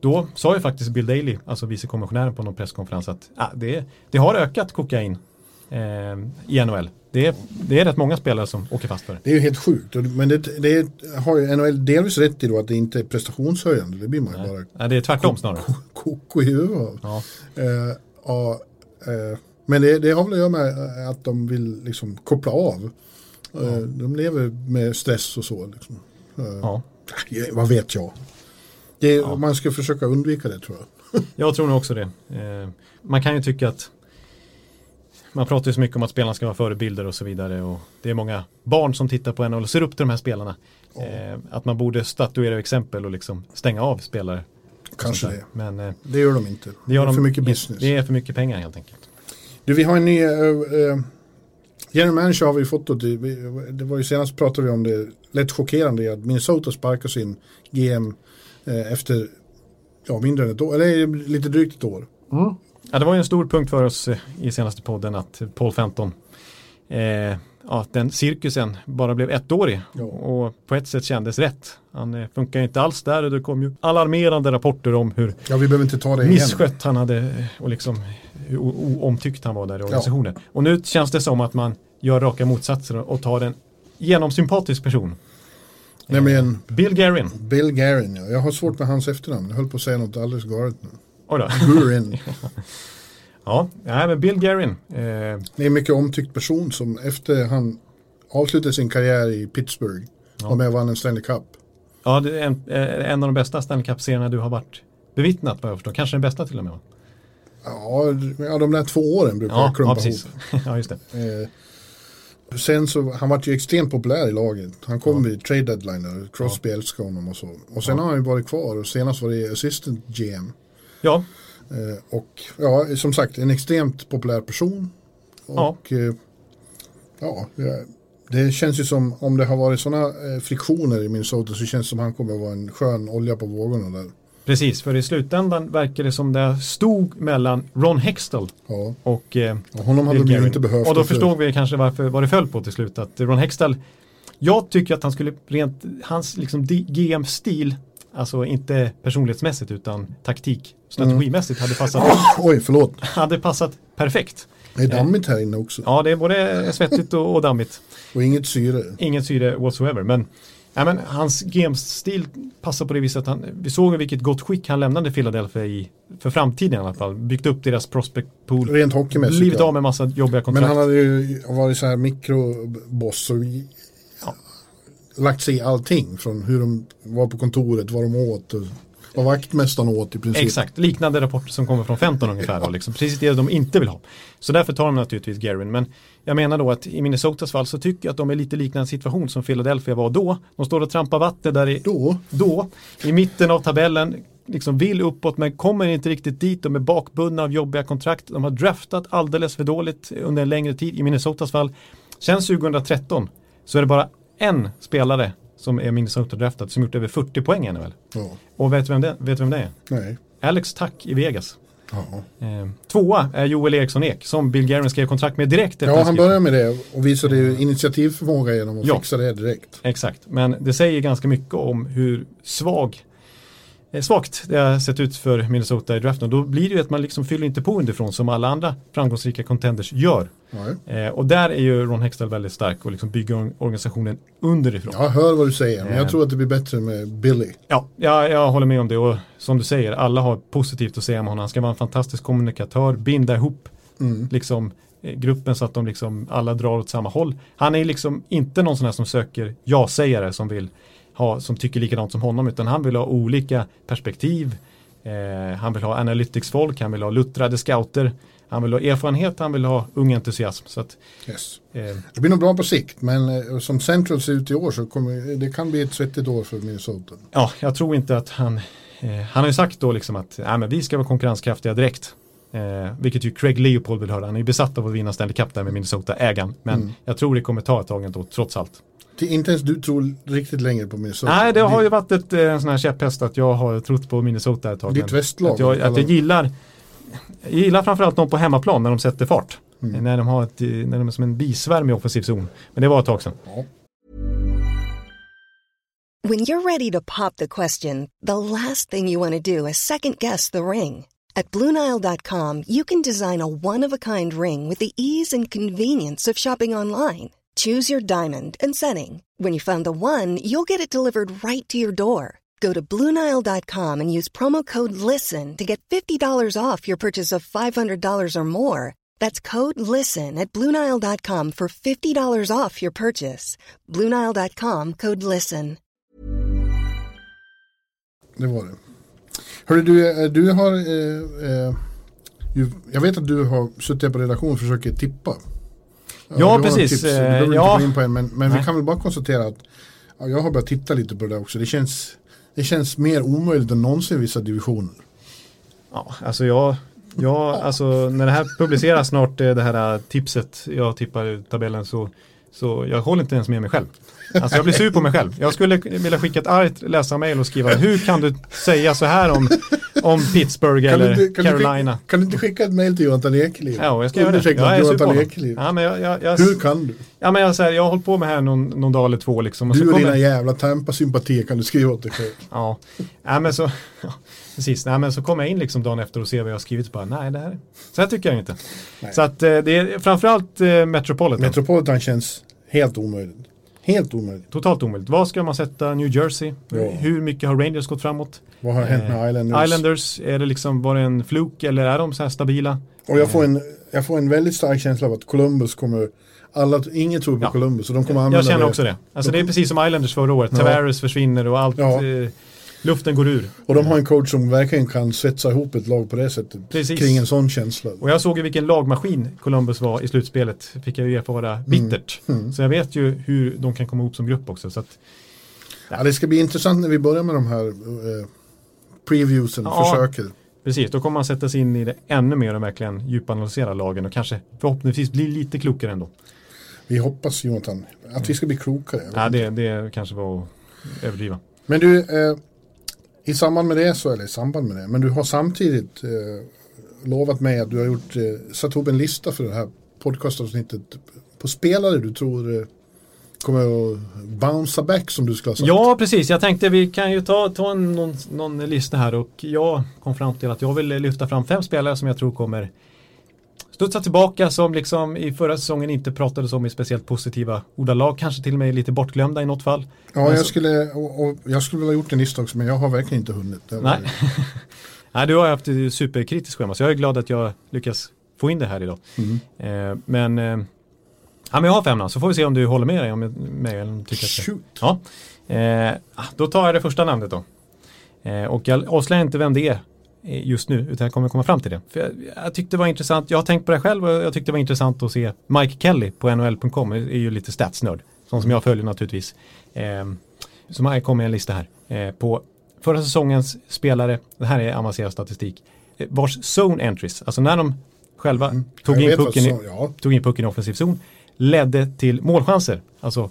då sa ju faktiskt Bill Daley, alltså vicekommissionären på någon presskonferens att ah, det, det har ökat kokain eh, i NHL. Det är, det är rätt många spelare som åker fast för det. Det är ju helt sjukt, Och- men det, det har ju NHL delvis rätt i då att det inte är prestationshöjande. Det blir man ju bara Nej. Nej, det är tvärtom snarare. koko i huvudet. Ja, Eh, ja, eh, men det, det har väl att göra med att de vill liksom koppla av. Eh, De lever med stress och så. Liksom. Eh, Ja. ja, Vad vet jag? Det, Man ska försöka undvika det tror jag. Jag tror nog också det. Eh, man kan ju tycka att man pratar ju så mycket om att spelarna ska vara förebilder och så vidare och det är många barn som tittar på en och ser upp till de här spelarna. Eh, att man borde statuera exempel och liksom stänga av spelare. Kanske det. Men eh, Det gör de inte. det gör är de för mycket business. Det är för mycket pengar helt enkelt. Du, vi har en ny... Uh, uh, general manager har vi fått. Då, det, det var ju senast pratade vi om det lätt chockerande att Minnesota sparkar sin GM eh, efter ja, mindre än ett år. Eller lite drygt ett år. Ja, det var ju en stor punkt för oss eh, i senaste podden att Paul Fenton eh, ja, den cirkusen bara blev ettårig Ja. och på ett sätt kändes rätt. Han eh, funkar inte alls där och det kom ju alarmerande rapporter om hur Ja, vi behöver inte ta det igen. misskött han hade eh, och liksom hur o- oomtyckt han var där i organisationen. Och nu känns det som att man gör raka motsatser och tar en genomsympatisk person. Nämligen Bill Garin. Bill Garin. Ja. Jag har svårt med hans efternamn. Jag höll på att säga något alldeles galet nu. Oj då. Gurin. Ja, nej, men Bill Garin. Eh, Det är en mycket omtyckt person som efter han avslutade sin karriär i Pittsburgh var med och vann en Stanley Cup. ja, det är en, eh, en av de bästa Stanley Cup-serierna du har varit bevittnat vad jag förstår. Kanske den bästa till och med. Ja, ja de där två åren brukar Ja, jag klumpa ja ihop. ja, just det. Eh, sen så, han var ju extremt populär i laget. Han kom vid trade deadline och Crosby älskade honom och så. Och sen har han ju varit kvar och senast var det assistant GM. Ja, Eh, och ja, som sagt en extremt populär person. Ja. Och eh, ja, det- det känns ju som om det har varit sådana eh, friktioner i Minnesota så känns det som han kommer att vara en skön olja på vågorna där. Precis. För i slutändan verkar det som det stod mellan Ron Hextall Ja, och eh, och honom hade de inte behövt. Och då förstod vi kanske varför, vad det föll på till slut. Att Ron Hextall, jag tycker att han skulle rent, hans liksom GM-stil, alltså inte personlighetsmässigt utan taktik, strategimässigt hade passat, Oj, förlåt. hade passat perfekt. Det är dammigt här inne också. Ja, det är både svettigt och, och dammigt. Och inget syre. Inget syre whatsoever. Men, ja, men hans GM-stil passar på det viset att han, vi såg vilket gott skick han lämnade Philadelphia i, för framtiden i alla fall. Byggt upp deras prospect pool. Rent hockeymässigt. Blivit av med massa jobbiga Men kontrakt. han hade ju varit så här mikroboss och Ja. lagt sig i allting. Från hur de var på kontoret, vad de åt och vad vaktmästaren åt i princip. Exakt, liknande rapporter som kommer från 15 ungefär. Då, liksom. Precis det de inte vill ha. Så därför tar de naturligtvis Garin. Men jag menar då att i Minnesotas fall så tycker jag att de är lite liknande situation som Philadelphia var då. De står och trampar vatten där i, Då, då i mitten av tabellen. Liksom vill uppåt men kommer inte riktigt dit. De är bakbundna av jobbiga kontrakt. De har draftat alldeles för dåligt under en längre tid. I Minnesotas fall. Sen 2013 så är det bara en spelare som är Minnesota-draftad som gjort över 40 poäng i NHL. ja, Och vet du vem det, vet du vem det är? nej. Alex Tack i Vegas. Ja. Eh, tvåa är Joel Eriksson Ek som Bill Garin skrev kontrakt med direkt ja, han började med det och visade ju initiativförmåga genom att Ja. fixa det direkt. Exakt, men det säger ganska mycket om hur svag svagt det har sett ut för Minnesota i draften. Då blir det ju att man liksom fyller inte på underifrån som alla andra framgångsrika contenders gör. Eh, och där är ju Ron Hextall väldigt stark och liksom bygger or- organisationen underifrån. Jag hör vad du säger, men Eh. jag tror att det blir bättre med Billy. Ja, jag, jag håller med om det och som du säger, alla har positivt att säga om honom. Han ska vara en fantastisk kommunikatör, binda ihop Mm. liksom, eh, gruppen så att de liksom alla drar åt samma håll. Han är liksom inte någon sån här som söker ja-sägare som vill ha, som tycker likadant som honom, utan han vill ha olika perspektiv. Eh, han vill ha analytics-folk, han vill ha luttrade scouter, han vill ha erfarenhet, han vill ha ung entusiasm. Så att, Yes. eh, Det blir nog bra på sikt, men eh, som Central ser ut i år så kommer det kan bli ett svettigt år för Minnesota. ja, jag tror inte att han, eh, han har ju sagt då liksom att nej, men vi ska vara konkurrenskraftiga direkt. Eh, vilket ju Craig Leopold vill höra. Han är ju besatt av att vinna Stanley Cup där med Minnesota, ägaren. Men Mm. jag tror det kommer ta ett tag ändå, trots allt. Inte ens du tror riktigt längre på Minnesota. Nej, det har ju varit ett, eh, en sån här käpphäst att jag har trott på Minnesota ett tag. Ditt västlag, Att jag, att jag gillar jag gillar framförallt dem på hemmaplan när de sätter fart. Mm. När de har ett, eh, när de är som en bisvärm i offensiv zon. Men det var ett tag sedan. Ja. When you're ready to pop the question, the last thing you want to do is second guess the ring. At Bluenile.com, you can design a one of a kind ring with the ease and convenience of shopping online. Choose your diamond and setting. When you find the one, you'll get it delivered right to your door. Go to Bluenile.com and use promo code LISTEN to get $50 off your purchase of $500 or more. That's code LISTEN at Bluenile.com for $50 off your purchase. Bluenile.com code LISTEN. Det var det. Hörru du, eh, du har... Eh, eh, jag vet att du har suttit på redaktion och försöker tippa. Ja, några precis. Tips, du behöver inte ja. gå in på en, men, men vi kan väl bara konstatera att ja, jag har börjat titta lite på det där också. Det känns, det känns mer omöjligt än någonsin i vissa divisioner. Ja, alltså jag, jag, alltså när det här publiceras snart, eh, det här eh, tipset, jag tippar i tabellen så, så jag håller inte ens med mig själv. Alltså jag blir sur på mig själv. Jag skulle vilja skicka ett argt läsarmail och skriva hur kan du säga så här om, om Pittsburgh Kan eller du, inte- kan, du Carolina? skicka, kan du inte skicka ett mail till Jonathan Ekeliv? Ja, jag ska göra det. Jag är Jonathan. Ekeliv. Ja, men jag, jag, jag, Hur kan du? ja, men jag, så här, jag har hållit på med det här någon, någon dag eller två liksom. Och Du och kommer, dina jävla Tampa-sympatier kan du skriva åt dig själv. Ja, nej, men så, ja, precis. Nej, men så kommer jag in liksom dagen efter och ser vad jag har skrivit och bara, nej det här, så här tycker jag inte. Nej. Så att eh, det är framförallt eh, Metropolitan. Metropolitan känns helt omöjligt. Helt omöjligt. Totalt omöjligt. Vad ska man sätta New Jersey? Ja. Hur mycket har Rangers gått framåt? Vad har hänt med Eh, Islanders? Islanders, är det liksom, var det en fluk eller är de så här stabila? Och jag får, en, jag får en väldigt stark känsla av att Columbus kommer, alla, ingen tror på Ja. Columbus och de kommer använda Jag känner det. också det. Alltså det är precis som Islanders förra året. Ja. Tavares försvinner och allt, Ja. eh, luften går ur. Och de har en coach som verkligen kan svetsa ihop ett lag på det sättet. Precis. Kring en sån känsla. Och jag såg ju vilken lagmaskin Columbus var i slutspelet. Fick jag ju erfara bittert. Mm. Så jag vet ju hur de kan komma ihop som grupp också. Så att, Ja, det ska bli intressant när vi börjar med de här eh, previewsen, Ja. försöker. precis, då kommer man sätta sig in i det ännu mer och verkligen djupanalysera lagen och kanske förhoppningsvis bli lite klokare ändå. Vi hoppas Jonathan att vi ska bli klokare. Ja, det, det kanske var att överdriva. Men du, eh, i samband med det, så, eller i samband med det, men du har samtidigt eh, lovat mig att du har gjort, eh, satt ihop en lista för det här podcastavsnittet på spelare du tror eh, kommer att bouncea back som du skulle ha sagt. Ja, precis. Jag tänkte vi kan ju ta, ta en, någon, någon lista här och jag kom fram till att jag vill lyfta fram fem spelare som jag tror kommer studsa tillbaka som liksom i förra säsongen inte pratades om i speciellt positiva ordalag, kanske till och med lite bortglömda i något fall. Ja, jag Alltså- skulle, och, och jag skulle vilja ha gjort en lista också, men jag har verkligen inte hunnit. Nej. Nej, du har haft ett superkritiskt schema så jag är glad att jag lyckas få in det här idag. Mm. Eh, men, eh, ja, men jag har fem namn så får vi se om du håller med dig om mig eller om att Shoot. Ja, eh, då tar jag det första namnet då. Eh, och jag avslöjar inte vem det är just nu utan jag kommer komma fram till det. För jag, jag tyckte det var intressant, jag har tänkt på det själv och jag tyckte det var intressant att se Mike Kelly på NHL.com, är ju lite statsnörd, sån som jag följer naturligtvis. Eh, så här kommer en lista här eh, på förra säsongens spelare, det här är avancerad statistik, eh, vars zone entries, alltså när de själva tog, Jag in pucken i, så- ja. tog in pucken i offensiv zon, ledde till målchanser. Alltså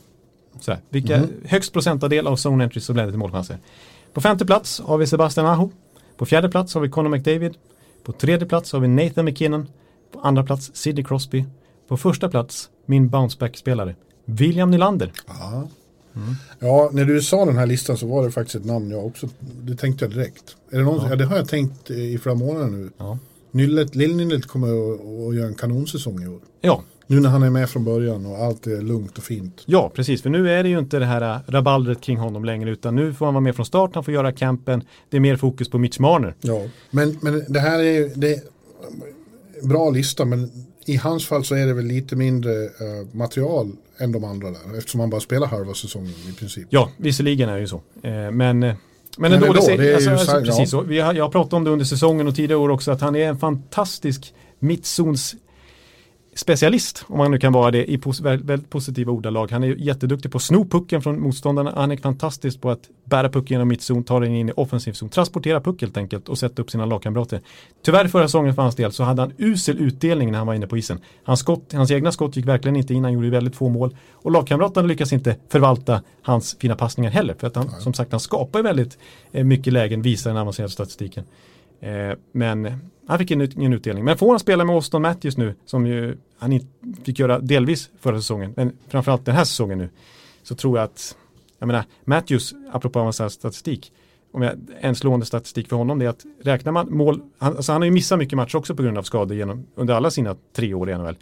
så här, vilka Mhm. högst procentandel av zone entries som ledde till målchanser. På femte plats har vi Sebastian Aho. På fjärde plats har vi Conor McDavid. På tredje plats har vi Nathan McKinnon. På andra plats Sidney Crosby. På första plats min bounceback-spelare William Nylander. Ja. ja, när du sa den här listan så var det faktiskt ett namn jag också, det tänkte jag direkt. Är det, någon, ja. det har jag tänkt i flera månader nu. Ja. Nyllet, Lill-Nyllet kommer att, att göra en kanonsäsong i år. Ja, Nu när han är med från början och allt är lugnt och fint. ja, precis. För nu är det ju inte det här äh, rabaldret kring honom längre utan nu får han vara med från start, han får göra campen. Det är mer fokus på Mitch Marner. Ja, men, men det här är ju det är en bra lista men i hans fall så är det väl lite mindre eh, material än de andra där eftersom han bara spelar halva säsongen i princip. Ja, visserligen är det ju så. Eh, men men, ändå, det, är alltså, ju alltså, precis ja. så. Vi har, jag har pratat om det under säsongen och tidigare år också att han är en fantastisk mittzons specialist, om man nu kan vara det i pos väldigt, positiva ordalag. Han är jätteduktig på att sno pucken från motståndarna. Han är fantastisk på att bära pucken genom mittzon, ta den in i offensiv zon, transportera puck helt enkelt och sätta upp sina lagkamrater. Tyvärr förra säsongen för hans del så hade han usel utdelning när han var inne på isen. Hans, skott, hans egna skott gick verkligen inte in, han gjorde väldigt få mål och lagkamraterna lyckas inte förvalta hans fina passningar heller. För att han, som sagt, han skapar väldigt eh, mycket lägen, visar den avancerade statistiken. Eh, men han fick ingen, utdelning. Men får han spela med Austin Matthews nu, som ju han fick göra delvis förra säsongen, men framförallt den här säsongen nu, så tror jag att, jag menar, Matthews, apropå avancerad statistik, om jag, en slående statistik för honom det är att räknar man mål, han, alltså han har ju missat mycket matcher också på grund av skador genom, under alla sina tre år i NHL.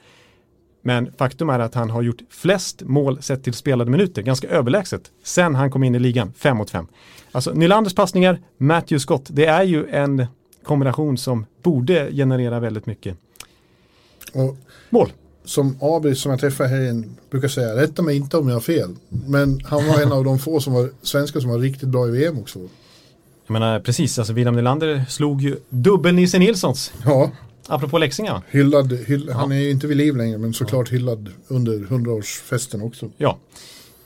Men faktum är att han har gjort flest mål sett till spelade minuter, ganska överlägset, sen han kom in i ligan, 5 mot 5. Alltså Nylanders passningar, Matthews skott, det är ju en kombination som borde generera väldigt mycket Och Mål. som Abri som jag träffade här igen brukar säga, rätta mig inte om jag har fel. Men han var en av de få som var svenskar som var riktigt bra i VM också. Jag menar precis, alltså William Nylander slog ju dubbel-Nisse Nilssons. Ja, Apropå Leksinga. hyllad, hyll, han är ju inte vid liv längre men såklart hyllad under 100-årsfesten också. Ja.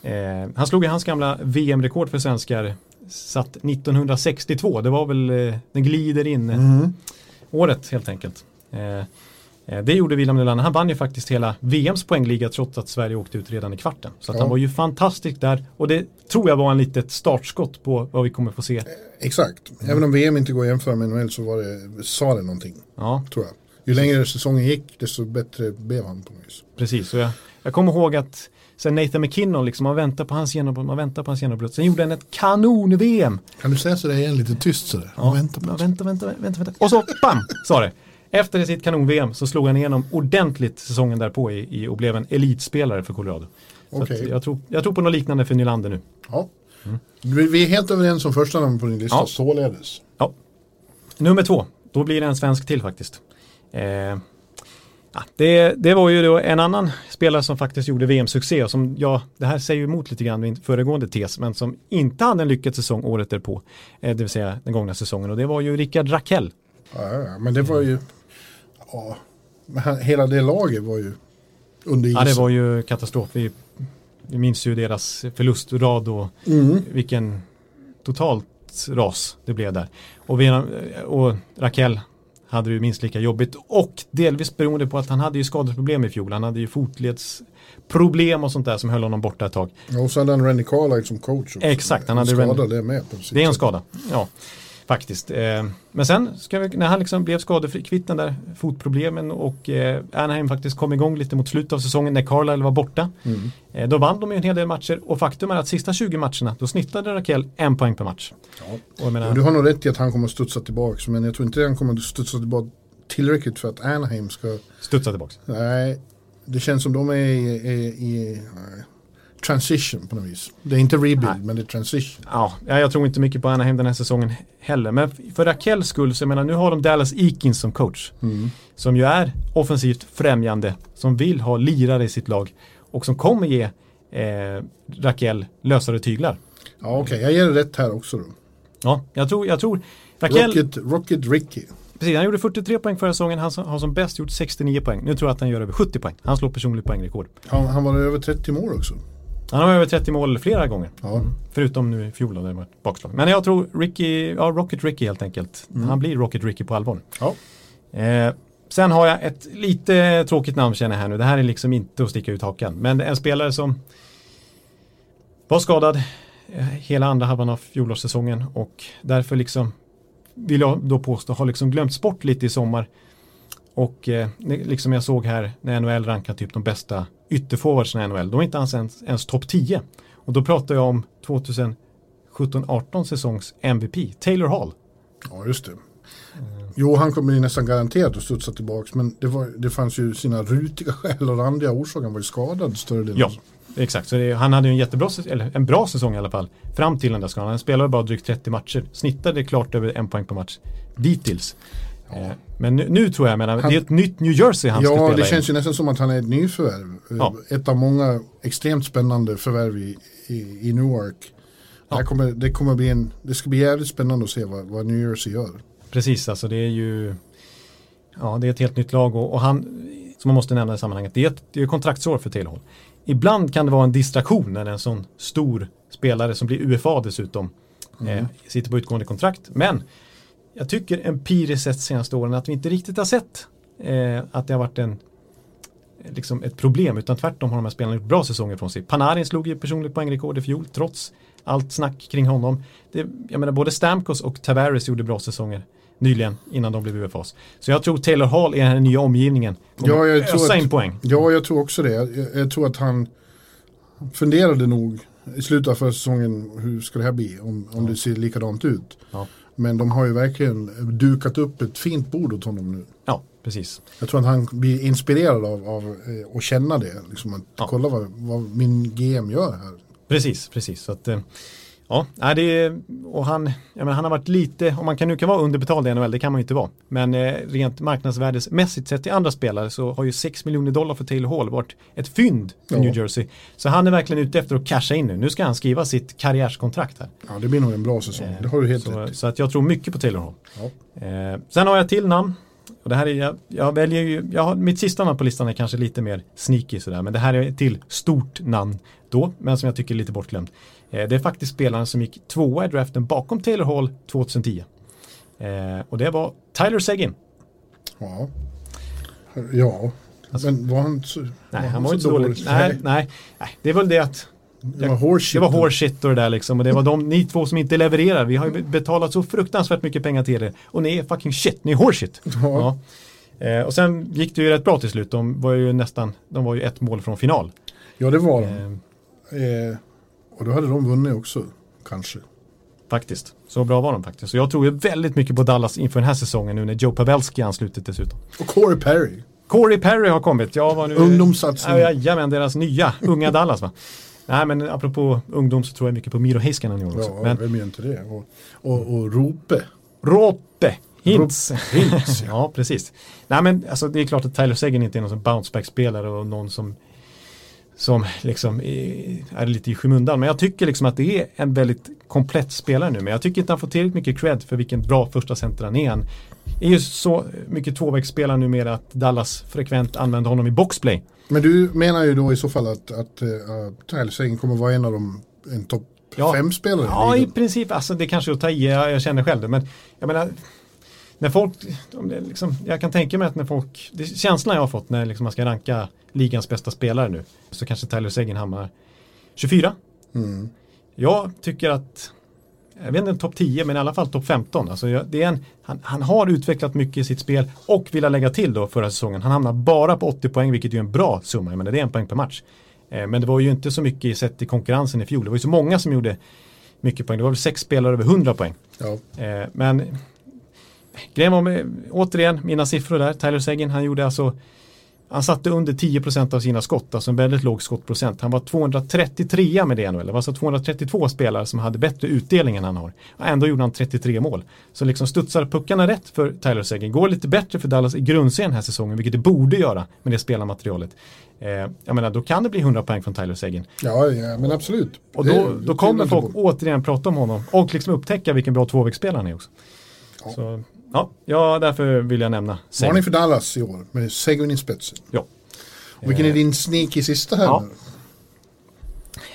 Eh, han slog ju hans gamla VM-rekord för svenskar satt 1962. Det var väl, eh, den glider in eh, året helt enkelt. Eh, det gjorde William Nylander. Han vann ju faktiskt hela VMs poängliga trots att Sverige åkte ut redan i kvarten. Så Ja. han var ju fantastisk där och det tror jag var en litet startskott på vad vi kommer få se. Exakt, även om VM inte går att jämföra med NHL så var det, sa det någonting, Ja, tror jag. Ju längre säsongen gick desto bättre blev han på något vis. precis. Och jag, jag kommer ihåg att sen Nathan McKinnon, liksom, man väntar på hans genombrott, man väntar på hans genombrott. Sen gjorde han ett kanon-VM. Kan du säga sådär igen lite tyst sådär? Ja, Vänta på ja, det. vänta, vänta, vänta, vänta. Och så bam, sa det. Efter sitt kanon-VM så slog han igenom ordentligt säsongen därpå i, i, och blev en elitspelare för Colorado. Att jag, tror, jag tror på något liknande för Nylander nu. Ja. Vi, vi är helt överens om första namn på din lista, Ja. således. Ja. Nummer två, då blir det en svensk till faktiskt. Eh, ja, det, det var ju då en annan spelare som faktiskt gjorde VM-succé och som, ja, det här säger ju emot lite grann min föregående tes, men som inte hade en lyckad säsong året därpå, eh, det vill säga den gångna säsongen och det var ju Rickard Rakell. Ja, men det var ju, ja, hela det laget var ju under isen. Ja, det var ju katastrof. Vi, vi minns ju deras förlustrad och Mm. vilken totalt ras det blev där. Och, vi, och Raquel hade det ju minst lika jobbigt och delvis beroende på att han hade ju skadeproblem i fjol. Han hade ju fotledsproblem och sånt där som höll honom borta ett tag. Och så hade han Randy Carlyle som coach också. Exakt, han hade skada Randy- det med Det är en skada, ja. Faktiskt. Eh, Men sen, ska vi, när han liksom blev skadefri, kvitt den där fotproblemen och eh, Anaheim faktiskt kom igång lite mot slutet av säsongen när Carlisle var borta. Mm. Eh, Då vann de ju en hel del matcher och faktum är att sista 20 matcherna då snittade Raquel en poäng per match. Ja. Menar, du har nog rätt i att han kommer att studsa tillbaka men jag tror inte han kommer att studsa tillbaka tillräckligt för att Anaheim ska studsa tillbaka. Nej, det känns som de är i, i, i transition på något vis. Det är inte rebuild Nej. men det är transition. Ja, ja, jag tror inte mycket på Anaheim den här säsongen heller. Men för Raquels skull så jag menar nu har de Dallas Eakins som coach. Som ju är offensivt främjande. Som vill ha lirare i sitt lag. Och som kommer ge eh, Raquel lösare tyglar. Ja okej, jag ger det rätt här också då. Ja, jag tror, jag tror Raquel, Rocket, Rocket Ricky. precis, han gjorde 43 poäng förra säsongen. Han har som bäst gjort 69 poäng. Nu tror jag att han gör över 70 poäng. Han slår personligt poängrekord. Han, han var över 30 mål också. Han har över 30 mål flera gånger. Ja. Förutom nu i fjol då, det var ett bakslag. Men jag tror Ricky, ja Rocket Ricky helt enkelt. Han blir Rocket Ricky på allvar. Ja. Eh, sen har jag ett lite tråkigt namn känner jag här nu. Det här är liksom inte att sticka ut hakan. Men en spelare som var skadad eh, hela andra halvan av fjolårssäsongen och därför liksom vill jag då påstå har liksom glömts bort lite i sommar. Och eh, liksom jag såg här när NHL rankar typ de bästa ytterforwardsen i NHL. De är inte ens, ens, ens topp 10. Och då pratar jag om 2017-18 säsongs MVP, Taylor Hall. Ja, just det. Jo, han kommer ju nästan garanterat att studsa tillbaka men det, var, det fanns ju sina rutiga skäl och randiga orsaker. Han var ju skadad större delen. Ja, exakt. Så det, han hade ju en jättebra, eller en bra säsong i alla fall. Fram till den där skadan. Han spelade bara drygt 30 matcher. Snittade klart över en poäng per match. Dittills. Eh, men nu, nu tror jag, menar, Han- det är ett nytt New Jersey han ska Ja, spela det i. känns ju nästan som att han är ett nyförvärv. Eh, Ja. Ett av många extremt spännande förvärv i, i, i Newark. Det, här kommer, det, kommer bli en, det ska bli jävligt spännande att se vad, vad New Jersey gör. Precis, alltså det är ju Ja, det är ett helt nytt lag och, och han som man måste nämna i sammanhanget, det är ett, det är kontraktsår för Taylor. Ibland kan det vara en distraktion när en sån stor spelare som blir UFA dessutom eh, sitter på utgående kontrakt. Men jag tycker empiriskt sett senaste åren att vi inte riktigt har sett eh, att det har varit en liksom ett problem utan tvärtom har de här spelarna gjort bra säsonger från sig. Panarin slog ju personligt poängrekord i fjol trots allt snack kring honom. Det, jag menar både Stamkos och Tavares gjorde bra säsonger nyligen innan de blev UFAs. Så jag tror Taylor Hall i den här nya omgivningen kommer Ja, jag tror ösa in poäng. Ja, jag tror också det. Jag, jag tror att han funderade nog i slutet av förra säsongen hur ska det här bli om, om det ser likadant ut. Ja. Men de har ju verkligen dukat upp ett fint bord åt honom nu. Ja, precis. Jag tror att han blir inspirerad av, av eh, att känna det. Liksom att Ja. kolla vad, vad min GM gör här. Precis, precis. Så att, eh, Ja, det är, och han, menar, han har varit lite, om man kan nu kan vara underbetald i NHL, det kan man ju inte vara. Men eh, rent marknadsvärdesmässigt sett till andra spelare så har ju 6 miljoner dollar för Taylor Hall varit ett fynd för Ja. New Jersey. Så han är verkligen ute efter att casha in nu. Nu ska han skriva sitt karriärskontrakt här. Ja, det blir nog en bra säsong. Det har du helt så, rätt så att jag tror mycket på Taylor Hall. Ja. Eh, sen har jag till namn. Och det här är, jag, jag väljer ju, jag har, mitt sista namn på listan är kanske lite mer sneaky sådär. Men det här är till stort namn då, men som jag tycker är lite bortglömt. Eh, det är faktiskt spelaren som gick tvåa i draften bakom Taylor Hall 2010. Eh, och det var Tyler Seguin. Ja. Ja. Men var han så Alltså- Nej, han var inte så dålig. Nej, nej, nej, det är väl det att Det var horse det var horse och det där liksom. Och det var de, ni två som inte levererar. Vi har ju betalat så fruktansvärt mycket pengar till er. Och ni är fucking shit, ni är horse shit. Ja. Ja. Eh, och sen gick det ju rätt bra till slut. De var ju nästan, de var ju ett mål från final. Ja, det var de. Eh, Eh, och då hade de vunnit också, kanske. faktiskt. Så bra var de faktiskt. Så jag tror ju väldigt mycket på Dallas inför den här säsongen nu när Joe Pavelski anslutit dessutom. Och Corey Perry. Corey Perry har kommit. Ja, vad nu... Ungdomssatsning. Ja, jajamän, deras nya unga Dallas va. Nej men apropå ungdom så tror jag mycket på Miro Heiskanen i år också. Ja, Men vem gör inte det? Och, och, och Rope. Rope Hintz. Hintz, ja, precis. Nej men alltså det är klart att Tyler Seguin inte är någon som bounceback-spelare och någon som som liksom är, lite i skymundan. Men jag tycker liksom att det är en väldigt komplett spelare nu. Men jag tycker inte han får tillräckligt mycket cred för vilken bra första center han är. Han är ju så mycket tvåvägsspelare numera att Dallas frekvent använder honom i boxplay. Men du menar ju då i så fall att, att uh, Tyler kommer vara en av de en topp Ja. fem spelare Ja, i princip. Alltså det kanske är att ta i, jag, jag känner själv det. Men jag menar, när folk, liksom, jag kan tänka mig att när folk, det känslan jag har fått när liksom man ska ranka ligans bästa spelare nu, så kanske Tyler Seguin hamnar 24. Mm. Jag tycker att, jag vet inte topp 10 men i alla fall topp 15. Alltså jag, det är en, han, han har utvecklat mycket i sitt spel och vill lägga till då förra säsongen. Han hamnar bara på 80 poäng vilket är en bra summa, men det är en poäng per match. Eh, men det var ju inte så mycket i sett i konkurrensen i fjol. Det var ju så många som gjorde mycket poäng. Det var väl sex spelare över 100 poäng. Ja. Eh, men grejen var med, återigen, mina siffror där. Tyler Seguin, han gjorde alltså han satte under 10% av sina skott, alltså en väldigt låg skottprocent. Han var 233 med det. Det var alltså 232 spelare som hade bättre utdelning än han har. Ändå gjorde han 33 mål. Så liksom studsar puckarna rätt för Tyler Seguin. Går lite bättre för Dallas i grundserien den här säsongen, vilket det borde göra med det spelarmaterialet. Eh, jag menar, då kan det bli 100 poäng från Tyler Seguin. Ja, ja, men absolut. Och då, då kommer folk återigen prata om honom och liksom upptäcka vilken bra tvåvägsspelare han är också. Ja. Så, ja, ja, därför vill jag nämna Seguin. Varning för Dallas i år med Seguin i spetsen. Ja. Och vilken är din sneaky sista här Ja. nu?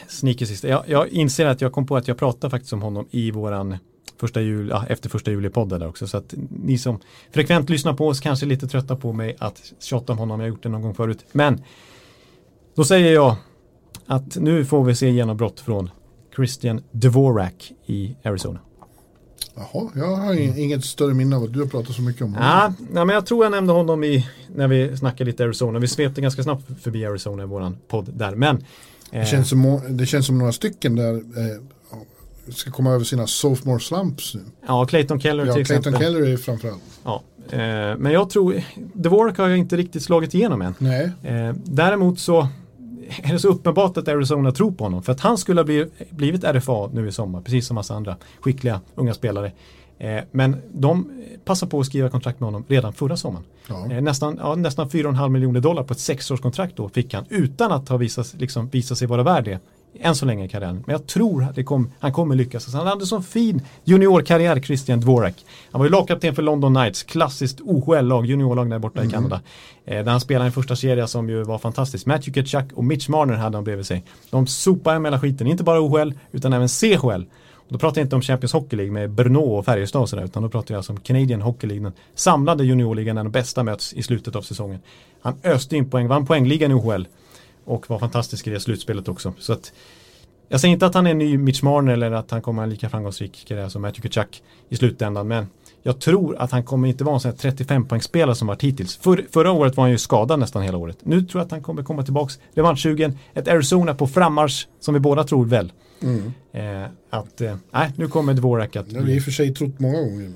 Sneaky sista. Jag, jag inser att jag kom på att jag pratade faktiskt om honom i våran första jul, ja, efter första juli-podden där också. Så att ni som frekvent lyssnar på oss kanske är lite trötta på mig att tjata om honom. Jag har gjort det någon gång förut. Men då säger jag att nu får vi se genombrott från Christian Dvorak i Arizona. Jaha, jag har ing- inget större minne av att du har pratat så mycket om honom. Ja, nej, men jag tror jag nämnde honom i, när vi snackade lite Arizona. Vi svepte ganska snabbt förbi Arizona i våran podd där. Men eh, Det, känns som, det känns som några stycken där eh, ska komma över sina sophomore slumps nu. ja, Clayton Keller Ja, till Clayton exempel. Keller är framförallt. Ja, eh, men jag tror, Dvorak har jag inte riktigt slagit igenom än. Nej, Eh, däremot så är så uppenbart att Arizona tror på honom. För att han skulle ha blivit, blivit RFA nu i sommar, precis som massa andra skickliga unga spelare. Eh, men de passar på att skriva kontrakt med honom redan förra sommaren. Ja. Eh, nästan, ja, nästan 4,5 miljoner dollar på ett sexårskontrakt då fick han utan att ha visat, liksom, visat sig vara värd det än så länge i karriären. Men jag tror att kom, han kommer lyckas. Alltså, han hade en sån fin juniorkarriär, Christian Dvorak. Han var ju lagkapten för London Knights, klassiskt OHL-lag, juniorlag där borta i Kanada. Eh, där han spelade en första serie som ju var fantastisk. Matthew Tkachuk och Mitch Marner hade han bredvid sig. De sopade med hela skiten, inte bara OHL utan även CHL. Och då pratar jag inte om Champions Hockey League med Brno och Färjestad och sådär, utan då pratar jag alltså om Canadian Hockey League, den samlade juniorligan där de bästa möts i slutet av säsongen. Han öste in poäng, vann poängligan i OHL och var fantastisk i det slutspelet också. Så att jag säger inte att han är en ny Mitch Marner eller att han kommer en lika framgångsrik karriär som Matthew Tkachuk i slutändan, men jag tror att han kommer inte vara en sån här 35-poängsspelare som varit hittills. För, förra året var han ju skadad nästan hela året. Nu tror jag att han kommer komma tillbaks revanschsugen. Ett Arizona på frammarsch som vi båda tror väl. Mm. Eh, att, eh, nej, nu kommer Dvorak att det har vi i och för sig trott många gånger.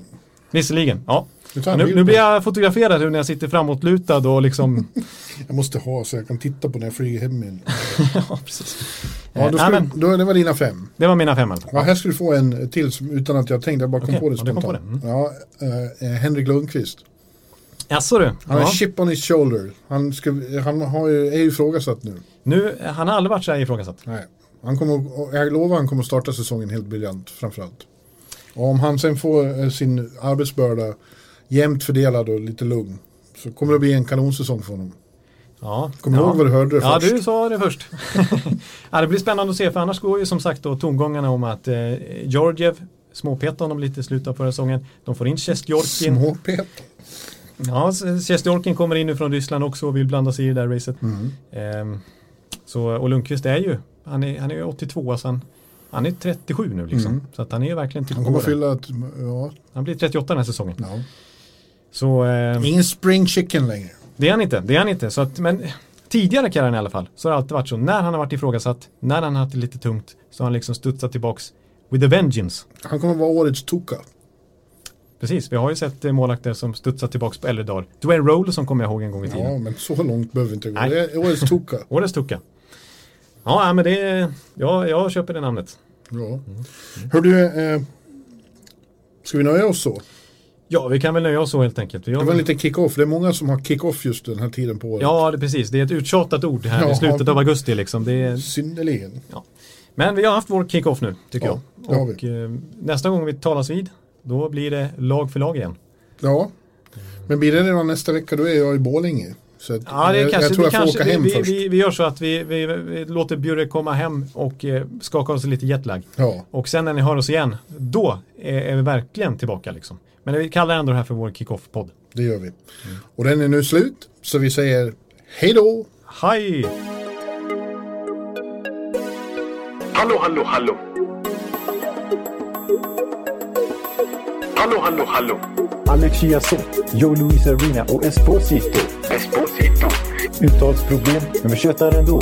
visserligen, ja. Nu, nu blir det. jag fotograferad när jag sitter framåtlutad och liksom... Jag måste ha så jag kan titta på när jag flyger hem igen. ja, precis. Ja, då men, då, det var dina fem. det var mina fem fall. Ja, här ska du få en till som, utan att jag tänkte, jag bara kom Okej, på det ja, spontant. på Ja, eh, eh, Henrik Lundqvist. Jaså du? Han har Ja. chip on his shoulder. Han, ska, han har ju, är ju ifrågasatt nu. Nu, han har aldrig varit så här ifrågasatt. Nej. Han kommer, jag lovar han kommer starta säsongen helt briljant framförallt. Och om han sen får eh, sin arbetsbörda jämnt fördelad och lite lugn så kommer det bli en kanonsäsong för honom. Ja. Kommer du ja. ihåg vad du hörde det Ja, först? du sa det först. ja, det blir spännande att se för annars går ju som sagt då tongångarna om att eh, Georgiev småpetade honom lite i slutet av förra säsongen. De får in Sjestjorkin. Småpet. Ja, Sjestjorkin kommer in nu från Ryssland också och vill blanda sig i det där racet. Mm. Ehm, så, och Lundqvist är ju, han är, han är 82, så han, han är 37 nu liksom. Mm. Så att han är ju verkligen till Han kommer fylla ett, ja, Han blir 38 den här säsongen. ja. Så eh, Ingen spring chicken längre. det är han inte, det är han inte. Så att, men tidigare karriären i alla fall så har det alltid varit så. När han har varit ifrågasatt, när han har haft det lite tungt så har han liksom studsat tillbaks with a vengeance. Han kommer vara årets Tuka. Precis, vi har ju sett eh, målakter som studsat tillbaks på äldre dagar. Dwayne Rolle som kommer jag ihåg en gång i tiden. Ja, men så långt behöver vi inte gå. Nej. Det är årets Tuka. Årets tucka. Ja, men det är, ja, jag köper det namnet. Ja. Hör du, eh, ska vi nöja oss så? Ja, vi kan väl nöja oss så helt enkelt. Det var en liten kick-off. Det är många som har kick-off just den här tiden på året. Ja, det, precis. Det är ett uttjatat ord här Ja. i slutet av augusti. Liksom. Det är, Synnerligen. men vi har haft vår kick-off nu, tycker Ja, jag. har vi. Och eh, nästa gång vi talas vid, då blir det lag för lag igen. Ja, men blir det redan nästa vecka då är jag i Borlänge. Så att Ja, det jag, kanske, jag tror vi, jag får kanske åka hem vi, först. vi, vi gör så att vi, vi, vi låter Bjurre komma hem och eh, skaka oss lite jetlag. Ja, Och sen när ni hör oss igen, då är, är vi verkligen tillbaka. Liksom. Men vi kallar ändå det här för vår kick-off-podd. det gör vi. Och den är nu slut. Så vi säger hej då. Hej! Hallå, hallå, hallå. Hallå, hallå, hallå. Alex Chiazot, Joe Luis Arena och Esposito. Esposito. Uttalsproblem, men vi tjötar ändå.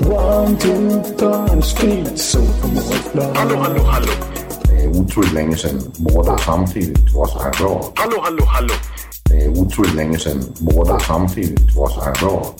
One, two, three, speed, so Hallå, hallå, hallå. Det är otroligt länge sedan båda samtidigt var så här bra. Hallå, hallå, hallå. Det är otroligt länge sedan båda samtidigt var så här bra.